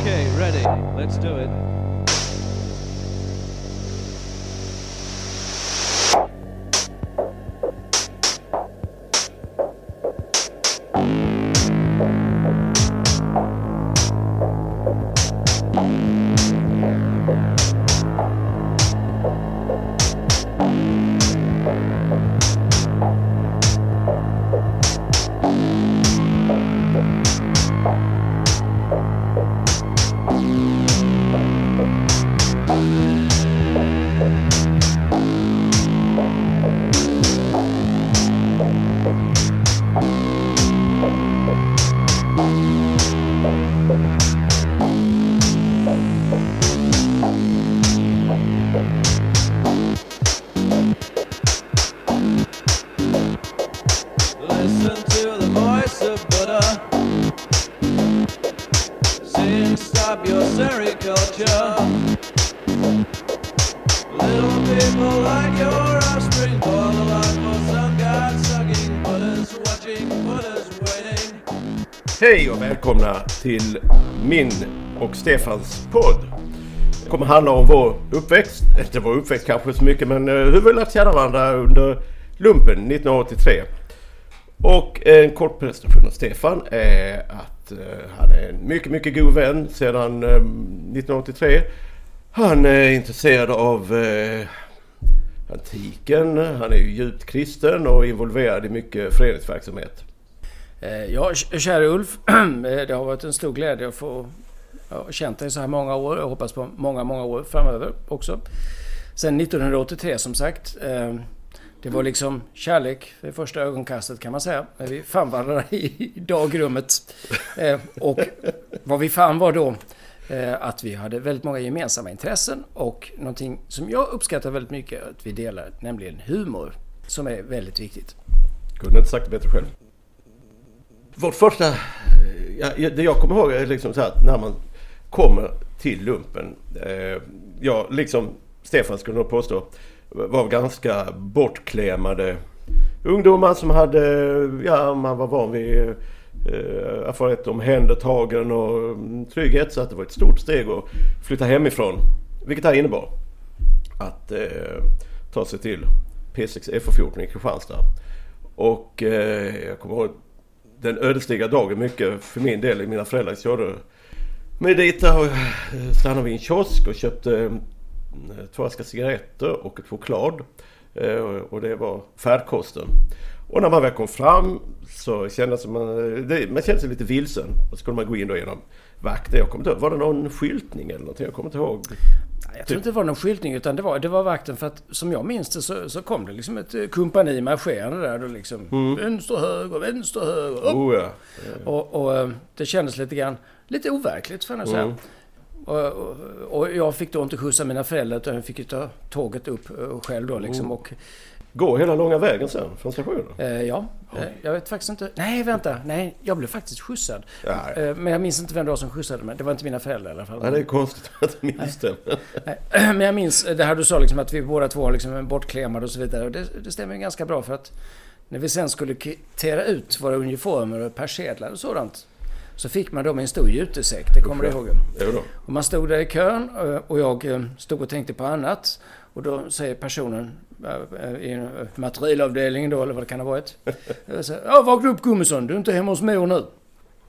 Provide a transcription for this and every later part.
Okay, ready. Let's do it. Och välkomna till min och Stefans podd. Det kommer handla om vår uppväxt, inte vår uppväxt kanske så mycket men eh, hur vi lärt känna varandra under lumpen 1983. Och en kort presentation av Stefan är att eh, han är en mycket, mycket god vän sedan eh, 1983. Han är intresserad av antiken, han är ju djupt kristen och involverad i mycket föreningsverksamhet. Eh, ja, kära Ulf. Eh, det har varit en stor glädje att få ja, känt dig så här många år. Jag hoppas på många, många år framöver också. Sen 1983 som sagt. Eh, det var liksom kärlek vid första ögonkastet kan man säga. När vi fann varandra i dagrummet. Och vad vi fann var då att vi hade väldigt många gemensamma intressen och någonting som jag uppskattar väldigt mycket att vi delar, nämligen humor. Som är väldigt viktigt. Kunde inte sagt det bättre själv. Vårt första... Ja, det jag kommer ihåg är liksom så här att när man kommer till lumpen. Eh, jag, liksom Stefan skulle nog påstå, var ganska bortklemade ungdomar som hade... Ja, man var van vid eh, att få ett omhändertagen och mm, trygghet. Så att det var ett stort steg att flytta hemifrån. Vilket det här innebar. Att eh, ta sig till P6 FO14 i Kristianstad. Och eh, jag kommer ihåg den ödesdigra dagen mycket för min del. Mina föräldrar körde mig dit och eh, stannade vid en kiosk och köpte eh, två askar cigaretter och ett choklad. Eh, och det var färdkosten. Och när man väl kom fram så kändes man, det, man kände sig lite vilsen. Och så skulle man gå in då genom vakter. Jag kommer inte ihåg, var det någon skyltning eller någonting? Jag kommer inte ihåg. Jag tror inte det var någon skyltning utan det var, det var vakten för att som jag minns det så, så kom det liksom ett eh, kompani marscherande där och liksom vänster, höger, vänster, höger, upp. Oh ja. Och, och eh, det kändes lite grann, lite overkligt får jag säga. Mm. Och, och, och jag fick då inte skjutsa mina föräldrar utan jag fick ju ta tåget upp eh, själv då liksom. Och, Gå hela långa vägen sen från stationen. eh, ja, eh, jag vet faktiskt inte. Nej, vänta. Nej, jag blev faktiskt skjutsad. Eh, men jag minns inte vem det var som skjutsade mig. Det var inte mina föräldrar i alla fall. Ja, det är konstigt att jag minns det. Nej, Men jag minns det här du sa liksom att vi båda två var liksom bortklemade och så vidare. Och det, det stämmer ju ganska bra för att när vi sen skulle kvittera ut våra uniformer och persedlar och sådant så fick man då med en stor jutesäck, det kommer du ihåg? Jo då. Och man stod där i kön eh, och jag eh, stod och tänkte på annat. Och då säger personen eh, i materialavdelningen då, eller vad det kan ha varit. eh, Ja, vakna upp Gummesson, du är inte hemma hos mor nu.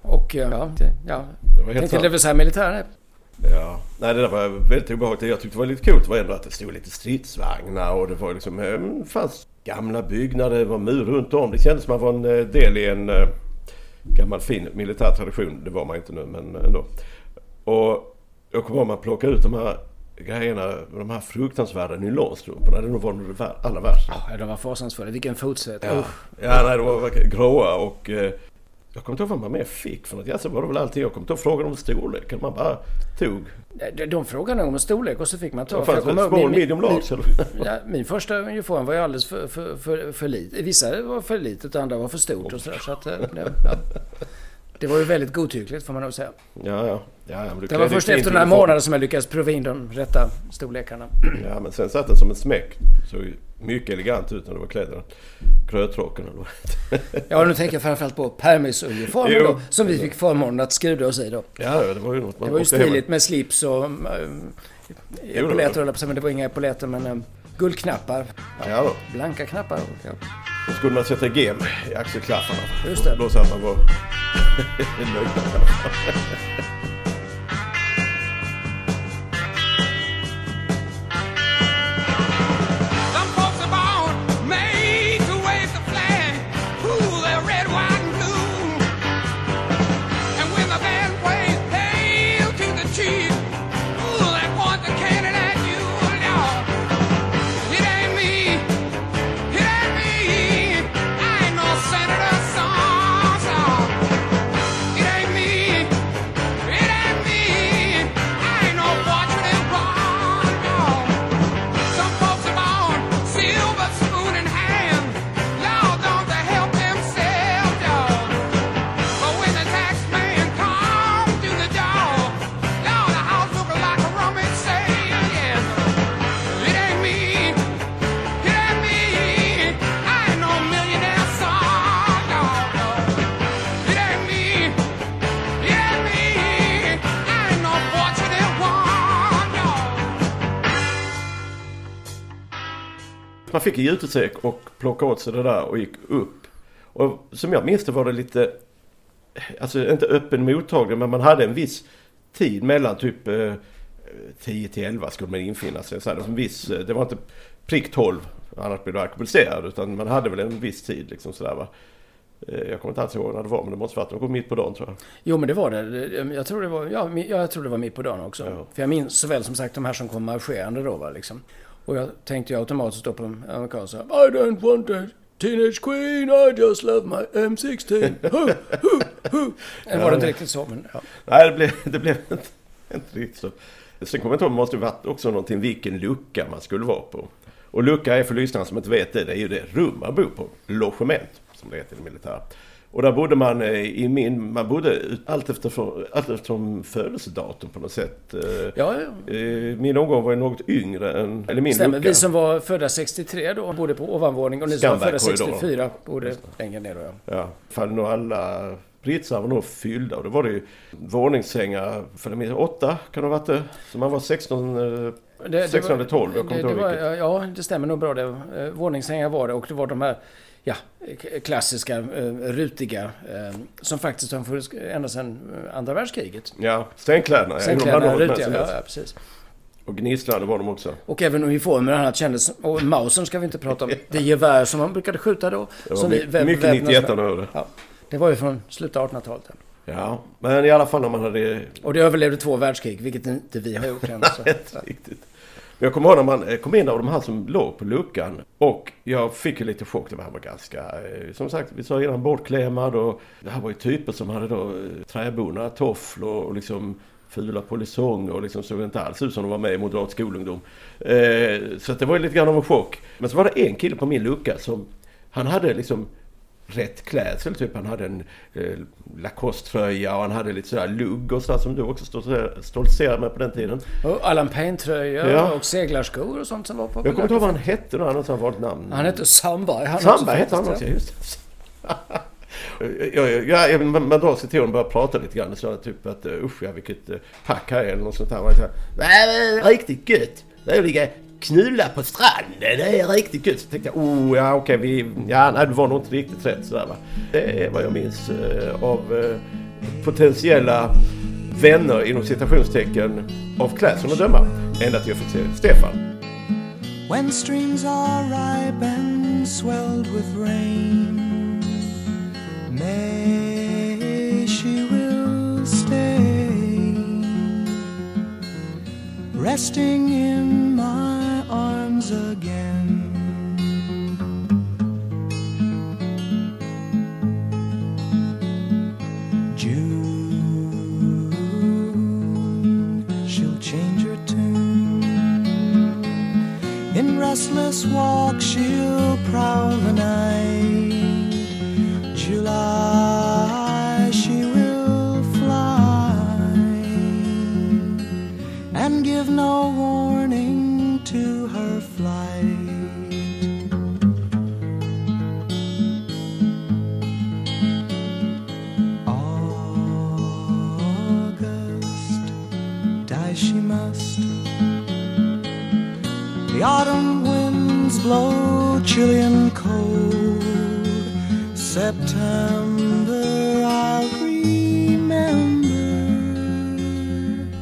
Och eh, ja, det, ja Det tänkte det vill säga militären är. Ja, nej det där var väldigt obehagligt. Jag tyckte det var lite coolt var ändå att det stod lite stridsvagnar och det var liksom, det fanns gamla byggnader, det var mur runt om. Det kändes som man var en del i en gammal fin militär tradition. Det var man inte nu men ändå. Och jag kommer ihåg att man plockade ut de här grejerna, de här fruktansvärda nylonstrumporna. Det var nog allra värsta. Ja, de var fasansfulla. Vilken fotsvett. Ja, ja nej, de var gråa och eh, jag kommer inte ihåg vad man mer fick för något. Ja, så var det väl allting. Jag kommer inte ihåg frågan om storleken. Man bara tog. De, de frågade om storlek och så fick man ta. För fanns det? kommer ihåg Small, medium, large? min, ja, min första uniform var ju alldeles för, för, för, för litet. Vissa var för litet och andra var för stort och sådär. Så att, eh, ja. Det var ju väldigt godtyckligt får man nog säga. Ja, ja. ja, men Det var först efter några månader som jag lyckades prova in de rätta storlekarna. Ja, men sen satt den som en smäck. Såg ju mycket elegant ut när du var klädd i. Krötrocken eller vad Ja, nu tänker jag framförallt på permisuniformen då, som vi fick förmånen att skruva oss i då. Ja, det var ju något man Det var ju stiligt med slips och um, Jo, epauletter, höll jag på men det var inga epauletter, men um, guldknappar. Ja. Blanka knappar. Ja. Då skulle man sätta gem i axelklaffarna. Just det. Då så att man var nöjd. Man fick en jutesäck och plockade åt sig det där och gick upp. Och som jag minns det var det lite, alltså inte öppen mottagning men man hade en viss tid mellan typ eh, 10 till 11 skulle man infinna sig. Så hade en viss, eh, det var inte prick 12 annars blev du alkoholiserad utan man hade väl en viss tid liksom sådär va. Eh, Jag kommer inte alls ihåg när det var men det måste varit något mitt på dagen tror jag. Jo, men det var det. Jag tror det var, ja, jag tror det var mitt på dagen också. Ja. För jag minns så väl som sagt de här som kom marscherande då, va, liksom. Och jag tänkte ju automatiskt då på amerikanska. I don't want a teenage queen, I just love my M16. Hu. Det var det inte riktigt så, men ja. Nej det blev, det blev inte, inte riktigt så. Sen kommer jag inte ihåg, det måste varit också någonting vilken lucka man skulle vara på. Och lucka är för lyssnarna som inte vet det, det är ju det rum man bor på. Logement som det heter i det militära. Och där bodde man eh, i min, man bodde allt efter, allt eftersom födelsedatum på något sätt. Eh, Ja, ja. eh, Min omgång var ju något yngre än, eller min Stämmer. lucka. Vi som var födda 63 då bodde på ovanvåning och ni som var födda Skambergkorridoren. 64 bodde längre ner då, ja. Ja, fall nog alla britsar var nog fyllda och då var det ju våningssängar, för det minns åtta kan det ha varit det. Så man var 16, eh, Det- det 16 var- eller 12, jag kommer inte ihåg vilket. Ja, det stämmer nog bra det. Eh, Våningssängar var det och det var de här ja, klassiska, eh, rutiga, som faktiskt har funnits ända sedan andra världskriget. Ja, stänkläderna. med rutiga, ja, ja, precis. Och gnisslande var de också. Och även uniformer och annat kändes... Och Mausen ska vi inte prata om. Det gevär som man brukade skjuta då. Det var som vi mycket, väv- mycket vävnades 91 med. när jag hörde. Ja, det var ju från slutet av 1800-talet. Ja, men i alla fall när man hade... Och det överlevde två världskrig, vilket inte vi har gjort än. Riktigt. Men jag kommer ihåg när man eh, kom in av de här som låg på luckan. Och jag fick ju lite chock. Det här var ganska, eh, som sagt, vi sa innan bortklämmad. Och det här var ju typer som hade då eh, träbundna tofflor och liksom fula polisonger och liksom såg inte alls ut som de var med i Moderat skolungdom. Eh, så det var ju lite grann av en chock. Men så var det en kille på min lucka som, han hade liksom rätt klädsel. Typ han hade en eh, Lacoste-tröja och han hade lite sådär lugg och sådär som du också stoltser- stoltserade med på den tiden. Och Allan Payne-tröja Ja. och seglarskor och sånt som var på Jag kommer inte ihåg vad han hette då, han ett vanligt namn. Han hette Sandberg. Han Sandberg hette han också, just. Ja, ja, ja, man, drar sig till honom och börjar prata lite grann. Så typ att uh, usch ja, vilket uh, pack här är eller något sånt där. Man säger, "Nej, men Riktigt gött! Det är att ligga knulla på stranden. Det är riktigt kul. Så tänkte jag, oh ja okej, vi... Ja, nej det var nog inte riktigt rätt sådär va. Det är vad jag minns eh, av eh, potentiella vänner inom citationstecken av klädseln att döma. Ända till jag fick se Stefan. When streams are ripe and swelled with rain, May she will stay, resting in comes again. June, she'll change her tune. In restless walk, she'll prowl the night. July, she will fly and give no warning. Slow, chilly and cold. September, I'll remember.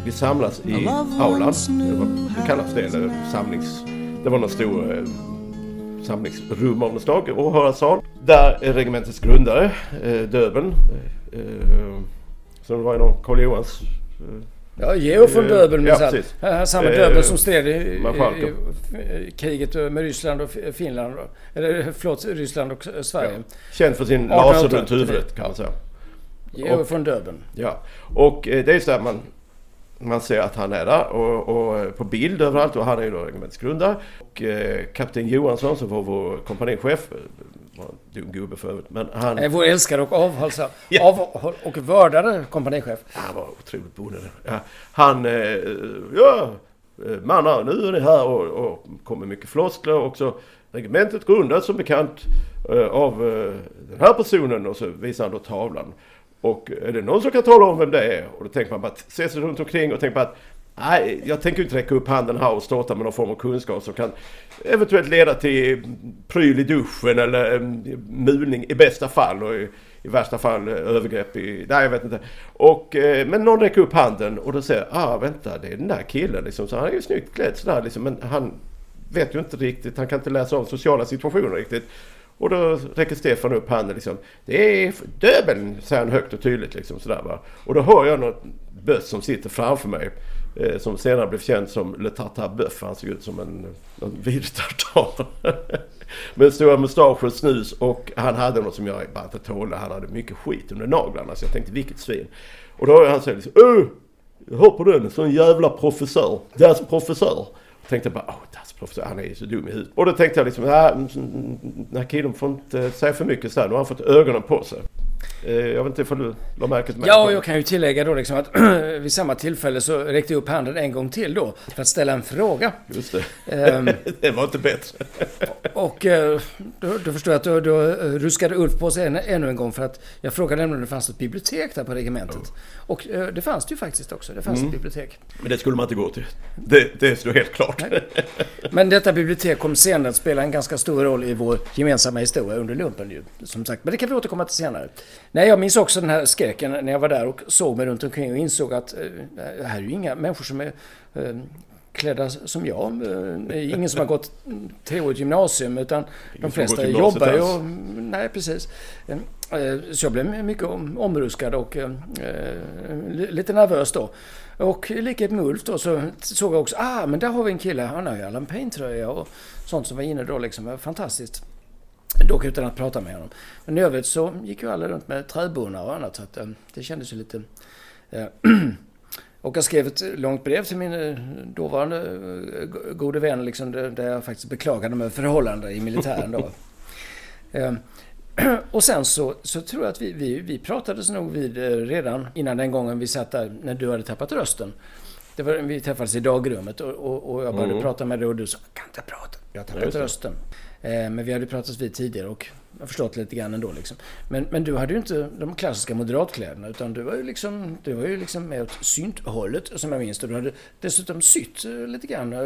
Vi samlas i aulan. Det, det kallas det. Eller samlings... Det var någon stor eh, samlingsrum av något slag. Åhörarsal. Där är regementets grundare, eh, Döbeln. Eh, eh, som var inom Karl Johans eh, Ja, Georg von Eh, Döbeln ja, minsann. Han- Samma Eh, Döbeln som stred i, i, i, kriget med Ryssland och Finland. Eller förlåt, Ryssland och eh, Sverige. Känd för sin 1808. laser runt huvudet kan man säga. Georg von Döbeln. Ja, och eh, det är så här man, man ser att han är där och, och eh, på bild överallt och han är ju då regementets grundare. Och eh, kapten Johansson som var vår kompanichef, eh, dum gubbe för övrigt, men han, Eh, Vår älskade och avhållsa, Ja. av, och vördade kompanichef. han var otroligt bonde. Ja, han, eh, ja, eh, mannar nu är ni här och, och kommer mycket floskler också. Regementet grundades som bekant eh, av eh, den här personen och så visar han då tavlan. Och är det någon som kan tala om vem det är? Och då tänker man bara att se sig runt omkring och tänker på att Nej, jag tänker inte räcka upp handen här och starta med någon form av kunskap som kan eventuellt leda till pryl i duschen eller eh, mulning i bästa fall och i, i värsta fall eh, övergrepp i... Nej, jag vet inte. Och, eh, men någon räcker upp handen och då säger ah vänta, det är den där killen liksom. Så han är ju snyggt klädd sådär liksom, men han vet ju inte riktigt, han kan inte läsa av sociala situationer riktigt. Och då räcker Stefan upp handen liksom. Det är Döbeln, säger han högt och tydligt liksom sådär va. Och då hör jag något böss som sitter framför mig. Eh, som senare blev känd som Le Tartar Bœuf. Han såg ut som en, en vit tartar. Med stora mustascher och snus och han hade något som jag bara inte tålde. Han hade mycket skit under naglarna. Så jag tänkte vilket svin. Och då hörde jag han säga liksom Öh! Hör på den, sån jävla professör. Deras professör. Och tänkte bara, åh, das professor, han är ju så dum i huvudet. Och då tänkte jag liksom, nej, mm, mm, mm, den här killen får inte säga för mycket så här. Nu har han fått ögonen på sig. Eh, Jag vet inte ifall du la märke till mig? Ja, och jag kan ju tillägga då liksom att vid samma tillfälle så räckte jag upp handen en gång till då för att ställa en fråga. Just det. Ehm, det var inte bättre. Och eh, då, då förstår jag att då, då eh, ruskade Ulf på sig än, ännu en gång för att jag frågade nämligen om det fanns ett bibliotek där på regementet. Och eh, det fanns det ju faktiskt också. Det fanns ett bibliotek. Men det skulle man inte gå till. Det, det står helt klart. Men detta bibliotek kom senare att spela en ganska stor roll i vår gemensamma historia under lumpen ju. Som sagt, men det kan vi återkomma till senare. Nej, jag minns också den här skräcken när jag var där och såg mig runt omkring och insåg att eh, det här är ju inga människor som är eh, klädda som jag. Eh, ingen som har gått treårigt gymnasium utan de som flesta jobbar ju. och- Nej, precis. Eh, Så jag blev mycket om- omruskad och eh, li- lite nervös då. Och i likhet med Ulf då så såg jag också, ah men där har vi en kille, han har ju Allan Payne-tröja och sånt som var inne då liksom. Fantastiskt. Dock utan att prata med honom. Men i övrigt så gick ju alla runt med trädbunnar och annat så att eh, det kändes ju lite... eh, och jag skrev ett långt brev till min eh, dåvarande go- gode vän liksom, där jag faktiskt beklagade mig förhållanden i militären då. Eh, Och sen så, så tror jag att vi, vi, vi pratades nog vid redan innan den gången vi satt där när du hade tappat rösten. Det var, vi träffades i dagrummet och, och, och jag började Mm. prata med dig och du sa "Jag kan inte prata, jag har tappat Just det. Eh, men vi hade pratats vid tidigare och jag har förstått lite grann ändå liksom. Men, men du hade ju inte de klassiska moderatkläderna utan du var ju liksom, du var ju liksom mer åt synthållet som jag minns det. Du hade dessutom sytt eh, lite grann eh,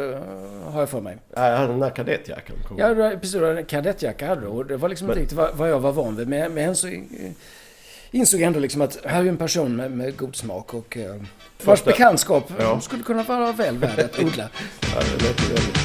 har jag för mig. Nej, jag hade den där kadettjackan. Ja, du hade- precis. Du hade en kadettjacka hade du och det var liksom inte Men- riktigt vad, vad jag var van vid. Men, men så insåg jag ändå liksom att här är ju en person med, med god smak och eh, vars bekantskap Ja. skulle kunna vara väl värd att odla. Ja, det lät ju väldigt-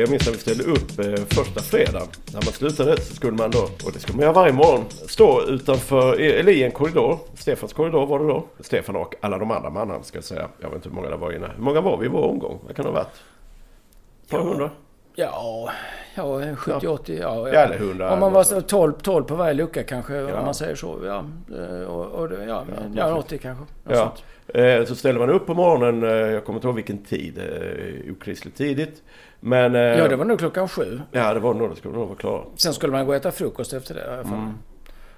Jag minns när vi ställde upp eh, första fredagen. När man slutade så skulle man då, och det skulle man göra varje morgon, stå utanför, eller i en korridor. Stefans korridor var det då. Stefan och alla de andra manna ska jag säga. Jag vet inte hur många det var inne. Hur många var vi i vår omgång? Vad kan det ha varit? Ett par hundra? Ja, ja 70-80. Ja, Ja, eller 100 Om man var så. så 12, 12 på varje lucka kanske, Ja. om man säger så. Ja, Eh, och, och, ja, ja, 80 kanske. Ja. Eh, Så ställde man upp på morgonen, jag kommer inte ihåg vilken tid, okristligt tidigt. Men... eh, ja, det var nog klockan sju. Ja, det var nog, det skulle nog vara klara. Sen skulle man gå och äta frukost efter det. Mm.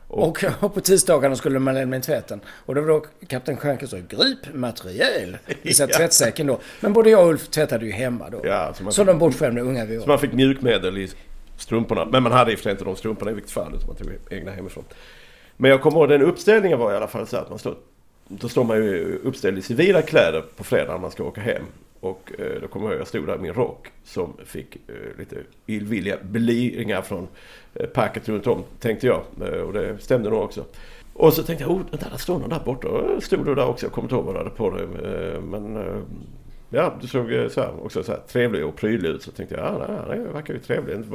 Och- Och, på tisdagarna skulle man lämna in tvätten. Och det var då kapten Stjernke sa Grip materiel. I ja. tvättsäcken då. Men både jag och Ulf tvättade ju hemma då. Ja, så man Så fick- de bortskämda unga vi Så var. man fick mjukmedel i strumporna. Men man hade i och för sig inte de strumporna i vilket fall, utan man tog egna hemifrån. Men jag kommer ihåg den uppställningen var i alla fall så att man står, då står man ju uppställd i civila kläder på fredag när man ska åka hem. Och eh, då kommer jag ihåg, jag stod där i min rock som fick eh, lite illvilliga bliringar från eh, packet runt om, tänkte jag. Eh, och det stämde nog också. Och så tänkte jag, oh, vänta, där står någon där borta. Och stod du där också, jag kommer inte ihåg vad du hade på dig. Eh, men eh, ja, du såg så här, också så här trevlig och prydlig ut. Så tänkte jag, ja, nej, det verkar ju trevligt.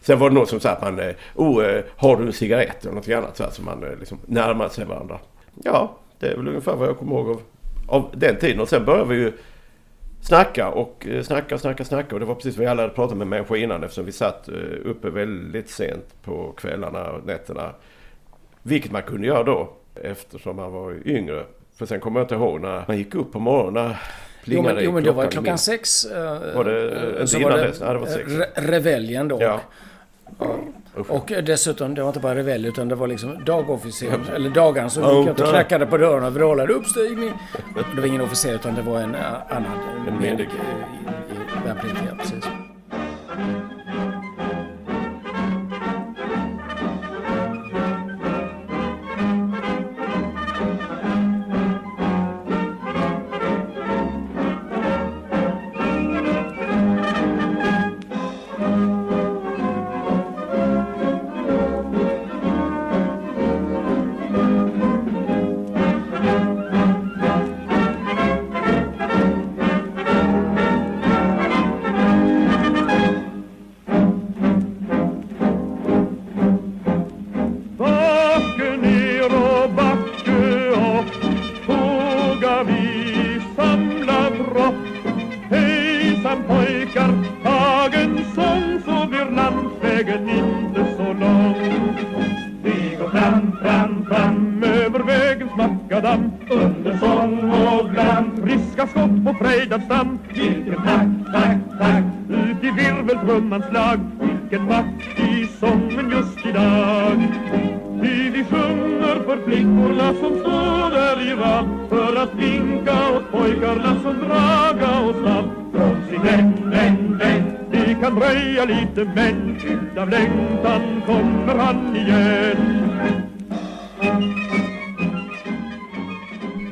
Sen var det någon som sa att man, oh, har du en cigarett eller något annat så här, så man liksom närmade sig varandra. Ja, det är väl ungefär vad jag kommer ihåg av, av den tiden. Och sen började vi ju snacka och eh, snacka, snacka, snacka. Och det var precis vad alla hade pratat med människor innan eftersom vi satt eh, uppe väldigt sent på kvällarna och nätterna. Vilket man kunde göra då eftersom man var yngre. För sen kommer jag inte ihåg när man gick upp på morgonen. Jo men, jo, men det var klockan sex. eh, Var det, inte innan var dess? Nej, det var sex. re- Reveljen då. Ja. Och dessutom, det var inte bara revelj utan det var liksom dagofficer, eller dagaren som Oh, gick och knackade på dörren och vrålade uppstigning. Det var ingen officer utan det var en eh, annan En i värnpliktiga. Precis. I virveltrummans slag Vilken makt i sången just idag. Ty vi sjunger för flickorna som står där i rad. För att vinka åt pojkarna som draga och snabb Från sin vän, vän, vän Det kan dröja lite men Utav längtan kommer han igen.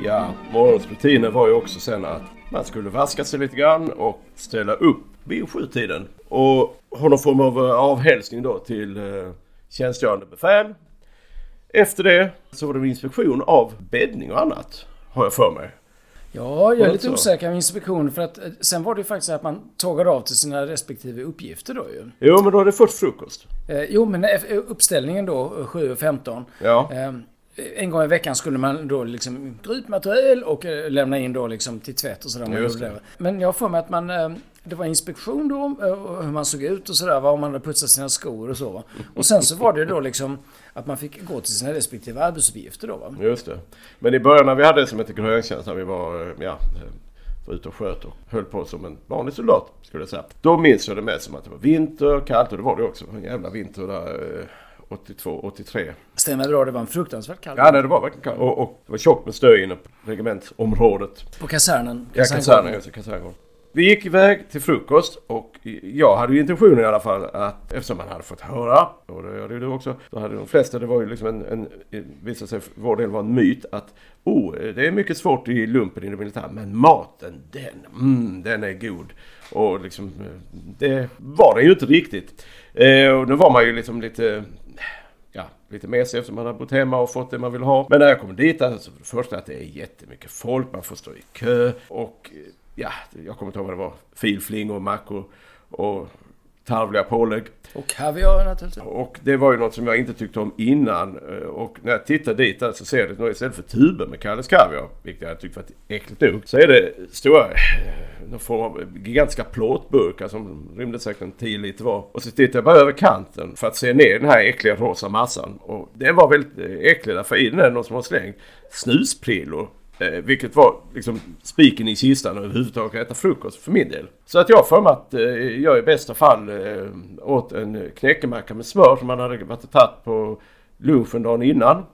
Ja, morgonsrutinen var ju också sen att man skulle vaska sig lite grann och ställa upp vid sjutiden. Och ha någon form av eh, avhälsning då till eh, tjänstgörande befäl. Efter det så var det en inspektion av bäddning och annat. Har jag för mig. Ja, jag är lite osäker med inspektion för att eh, sen var det ju faktiskt så att man tågade av till sina respektive uppgifter då ju. Jo, men då är det först frukost. Eh, jo, men uppställningen då, eh, 7.15. Ja. Eh, en gång i veckan skulle man då liksom gryta material och eh, lämna in då liksom till tvätt och sådär. Men jag har för mig att man... eh, Det var inspektion då, eh, hur man såg ut och sådär. Om man hade putsat sina skor och så. Och sen så var det då liksom att man fick gå till sina respektive arbetsuppgifter då. Va? Just det. Men i början när vi hade det som hette gröntjänst, när vi var, ja, var ute och sköt och höll på som en vanlig soldat, skulle jag säga. Då minns jag det mest som att det var vinter, kallt och det var det också. En jävla vinter där 82, 83. Stämmer bra, det var en fruktansvärt kall Ja, nej, det var verkligen kallt. Och, och det var tjockt med snö inne på regementsområdet. På kasernen. Ja, kasernen, just det, kaserngården. Vi gick iväg till frukost och jag hade ju intentionen i alla fall att eftersom man hade fått höra, och det ju du också, då hade de flesta, det var ju liksom en, en visade sig för vår del vara en myt att oh, det är mycket svårt i lumpen i det militära, men maten den, mm, den är god. Och liksom, eh, det var det ju inte riktigt. Eh, och då var man ju liksom lite lite lite mesig eftersom man har bott hemma och fått det man vill ha. Men när jag kom dit, alltså för det första att det är jättemycket folk, man får stå i kö och ja, jag kommer inte ihåg vad det var, filflingor, mackor och tarvliga pålägg. Och kaviar naturligtvis. Och det var ju något som jag inte tyckte om innan. Eh, Och när jag tittar dit där så ser jag det istället för tuber med Kalles Kaviar, vilket jag tyckte var äckligt nog, så är det stora, eh, någon form av gigantiska plåtburkar som rymde säkert en 10 liter var. Och så tittar jag bara över kanten för att se ner den här äckliga rosa massan. Och den var väldigt eh, äcklig därför i den är någon som har slängt snusprillor. Eh, vilket var liksom spiken i kistan och överhuvudtaget äta frukost för min del. Så att jag för mig att eh, jag i bästa fall eh, åt en knäckemacka med smör som man hade varit och tagit på lunchen dagen innan.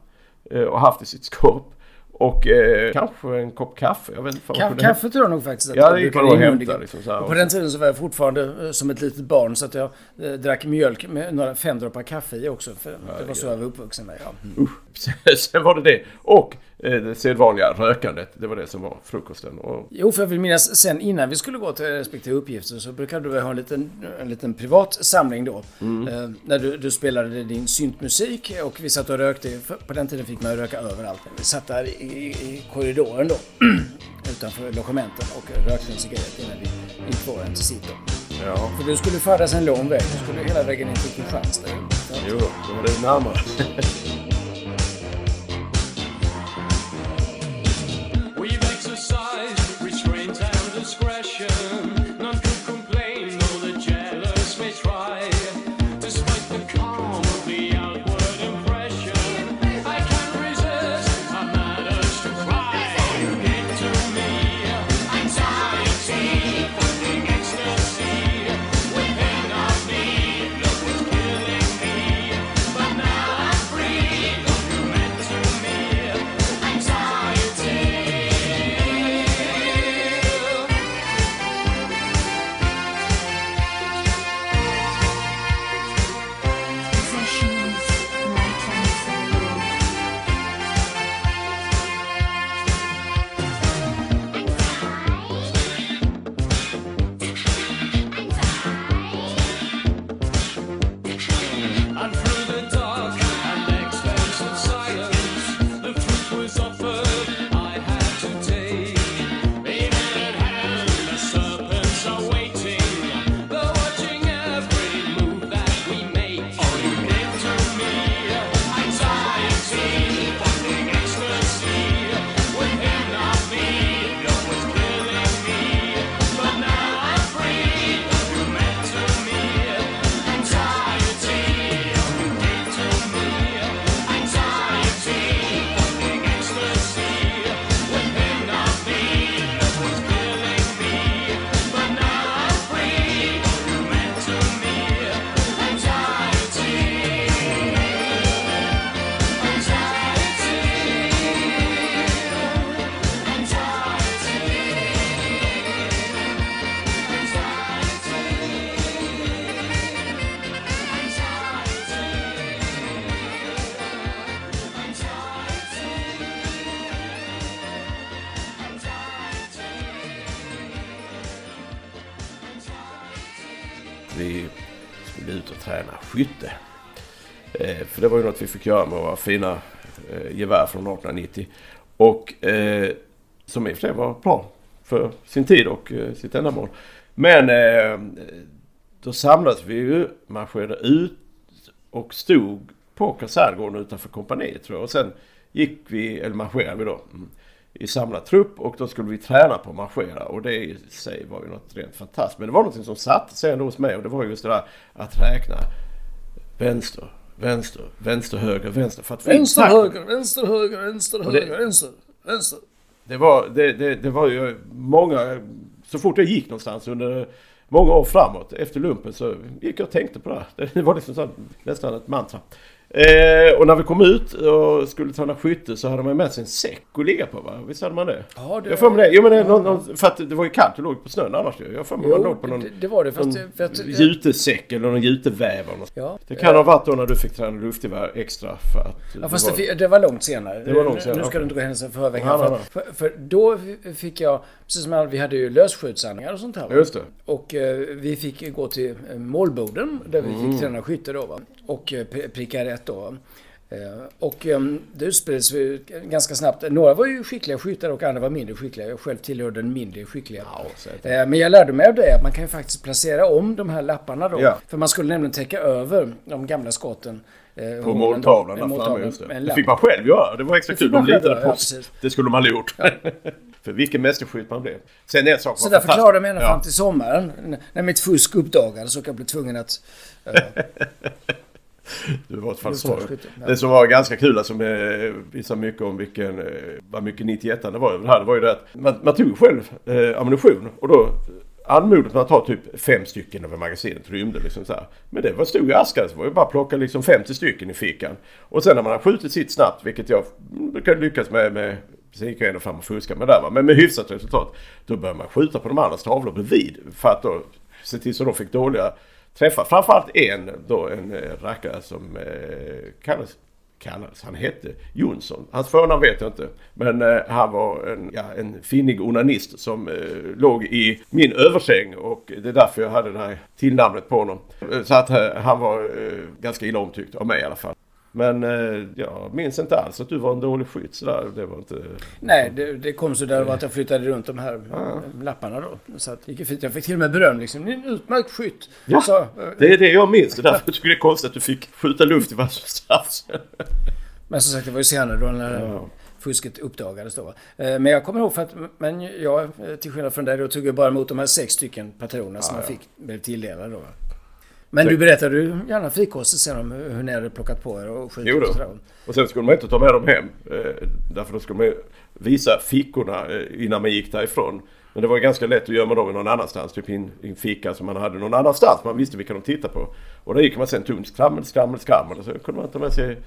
Och haft i sitt skåp. Och eh, kanske en kopp kaffe. Jag vet inte Ka- kaffe tror jag nog faktiskt att Ja, det gick hämta liksom. Och på den tiden så var jag fortfarande som ett litet barn så att jag eh, drack mjölk med några fem droppar kaffe i också. För det var så jag var uppvuxen med. Ja. Mm. Sen var det det. Och eh, det sedvanliga rökandet. Det var det som var frukosten. Och Jo, för jag vill minnas sen innan vi skulle gå till respektive uppgifter så brukade du ha en liten, en liten privat samling då. Mm. Eh, när du, du spelade din syntmusik och vi satt och rökte. På den tiden fick man röka överallt. Vi satt där i, i, korridoren då. utanför logementen och rökte en cigarett innan vi gick på en till sitt ja, För du skulle färdas en lång väg. Du skulle hela vägen ner till Kristianstad. Jo, då var det närmare. vi fick göra med våra fina eh, gevär från 1890. Och eh, som i och för sig var bra för sin tid och eh, sitt ändamål. Men eh, då samlades vi ju, marscherade ut och stod på kaserngården utanför kompaniet tror jag. Och sen gick vi, eller marscherade vi då, mm, i samlad trupp och då skulle vi träna på att marschera. Och det i sig var ju något rent fantastiskt. Men det var något som satt sig ändå hos mig och det var just det där att räkna vänster, vänster, vänster, höger, vänster. För att Vänster, höger, vänster, höger, vänster, det- höger, vänster, vänster. Det var, det, det, det var ju många... Så fort jag gick någonstans under många år framåt efter lumpen så gick jag och tänkte på det. Det var liksom så, nästan ett mantra. Eh, och när vi kom ut och skulle träna skytte så hade man med sig en säck att ligga på va? Visst hade man det? Ja, det- Jag får med det. Jo men det, någon, någon, för att det var ju kallt och låg på snön annars ju. Jag får med man låg på någon, det, det var det. Fast för att, jutesäck eller någon juteväv eller något. Ja. Det kan ha varit då när du fick träna luftgevär extra för att... Ja, fast det var, det var långt senare. Det var långt senare, Nu ska du inte gå händelser för här, nej, För, för, då fick jag, precis som vi hade ju lösskjutsandningar och sånt här. Just det. Och eh, vi fick gå till eh, målborden där vi Mm. fick träna skytte då va. Och eh, pri- pricka rätt då. Eh, Och ehm, det ju ganska snabbt. Några var ju skickliga skyttar och andra var mindre skickliga. Jag själv tillhörde den mindre skickliga. säkert. Eh, Men jag lärde mig av det att man kan ju faktiskt placera om de här lapparna då. Ja. För man skulle nämligen täcka över de gamla skotten. eh, På måltavlan där framme. Just det. Det fick man själv göra. Det var extra Det kul. De litade på ja, oss. Det skulle man ha gjort. För vilken mästerskytt man blev. Sen en sak Så därför klarade jag mig ända Ja. fram till sommaren. När mitt fusk uppdagades och jag blev tvungen att... eh, Det var ett fall det, som var ganska kul, alltså, som visar mycket om vilken, eh, vad mycket 91 det var över det här, det var ju det att man, man tog själv eh, ammunition och då anmodade man att ta typ fem stycken över magasinet rymde liksom så här. Men det var stod i askan så var det bara att plocka liksom 50 stycken i fickan. Och sen när man har skjutit sitt snabbt, vilket jag brukar lyckas med, med Sen gick jag ändå fram och fuskade med det där. Men med hyfsat resultat. Då började man skjuta på de andras tavlor bredvid. För att då se till så de fick dåliga Träffade Framförallt en då en eh, rackare som eh, kallas kallades. Han hette Jonsson. Hans förnamn vet jag inte. Men eh, han var en, ja, en finnig onanist som eh, låg i min översäng och det är därför jag hade det här tillnamnet på honom. Eh, så att eh, han var eh, ganska illa omtyckt av mig i alla fall. Men eh, jag minns inte alls att du var en dålig skytt sådär. Det var inte... Nej, det, det kom så där att jag flyttade runt de här eh, lapparna då. Så att det gick fint. Jag fick till och med beröm liksom. Ni är en utmärkt skytt. Ja, Så, eh, det är det jag minns. Det är därför jag tycker det är konstigt att du fick skjuta luft i varje straff. Men som sagt, det var ju senare då när Ja. fusket uppdagades då. Eh, Men jag kommer ihåg för att, men jag, eh, till skillnad från dig, då tog jag bara emot de här sex stycken patronerna som Ja, man ja. fick, blev tilldelade då. Men du berättade ju gärna frikostigt sen om hur ni hade plockat på er och skjutit och sådär. Och sen skulle man inte ta med dem hem. Eh, därför då skulle man visa fickorna eh, innan man gick därifrån. Men det var ganska lätt att gömma dem någon annanstans. Typ i en, i en ficka som man hade någon annanstans. Man visste vilka de tittade på. Och då gick man sen tungt skrammel, skrammel, skrammel. Och så kunde man ta med sig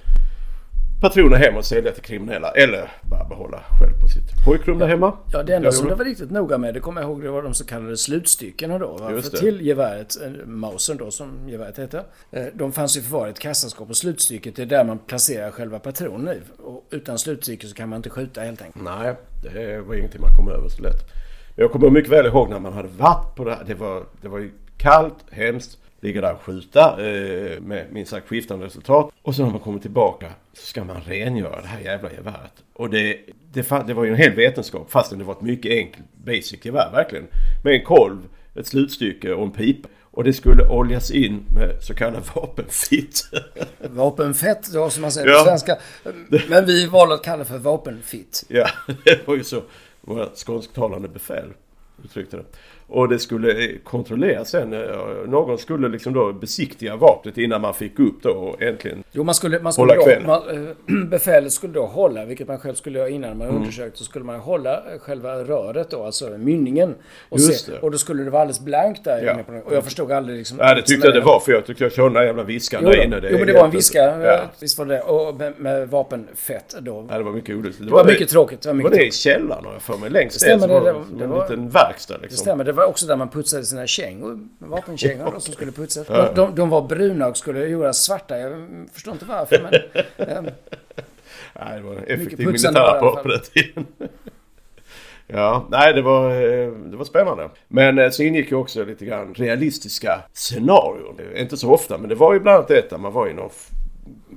patroner hem och sälja till kriminella. Eller bara behålla själv på sitt pojkrum där hemma. Ja, det enda Jag som det var riktigt noga med, det kommer jag ihåg, det var de så kallade slutstyckena då. Va? För till geväret, eh, Mausen då som geväret hette, eh, de fanns i ett kassaskåp och slutstycket det är där man placerar själva patronen i. Och utan slutstycke så kan man inte skjuta helt enkelt. Nej, det var ingenting man kom över så lätt. Jag kommer mycket väl ihåg när man hade varit på det här. Det var, det var ju kallt, hemskt. Ligga där och skjuta eh, med minst sagt skiftande resultat. Och så när man kommer tillbaka så ska man rengöra det här jävla geväret. Och det, det, det var ju en hel vetenskap fastän det var ett mycket enkelt basic gevär verkligen. Med en kolv, ett slutstycke och en pipa. Och det skulle oljas in med så kallad vapenfitt. Vapenfett då som man säger Ja. på svenska. Men vi valde att kalla det för vapenfitt. Ja, det var ju så våra skånsktalande befäl uttryckte det. Och det skulle kontrolleras sen. eh, Någon skulle liksom då besiktiga vapnet innan man fick upp då och äntligen... Jo, man skulle, man skulle Hålla kvällen. man, eh, befälet skulle då hålla, vilket man själv skulle göra innan man Mm. undersökt, så skulle man hålla eh, själva röret då, alltså mynningen. Och, Just se, det. och då skulle det vara alldeles blankt där Ja. inne. Och jag förstod aldrig liksom... Ja, det tyckte jag det var för jag tyckte jag körde den jävla viskan Jo, där inne. jo, men det var en viska. Ja. Visst var det Och med, med vapenfett då. ja, det var mycket olustigt. Det var mycket tråkigt. Det var Var mycket det i källaren har jag för mig? Längst Det ner det- var det- det, det en var- liten verkstad Det liksom. stämmer. Det var också där man putsade sina kängor. Vapenkängor då, som skulle putsas. De, de, de var bruna och skulle göras svarta. Jag förstår inte varför men... ehm, Nej, det var en effektiv militärapparat fall. på den tiden. Ja, nej det var, eh, det var spännande. Men eh, så ingick ju också lite grann realistiska scenarion. Eh, Inte så ofta, men det var ju bland annat ett där man var i någon...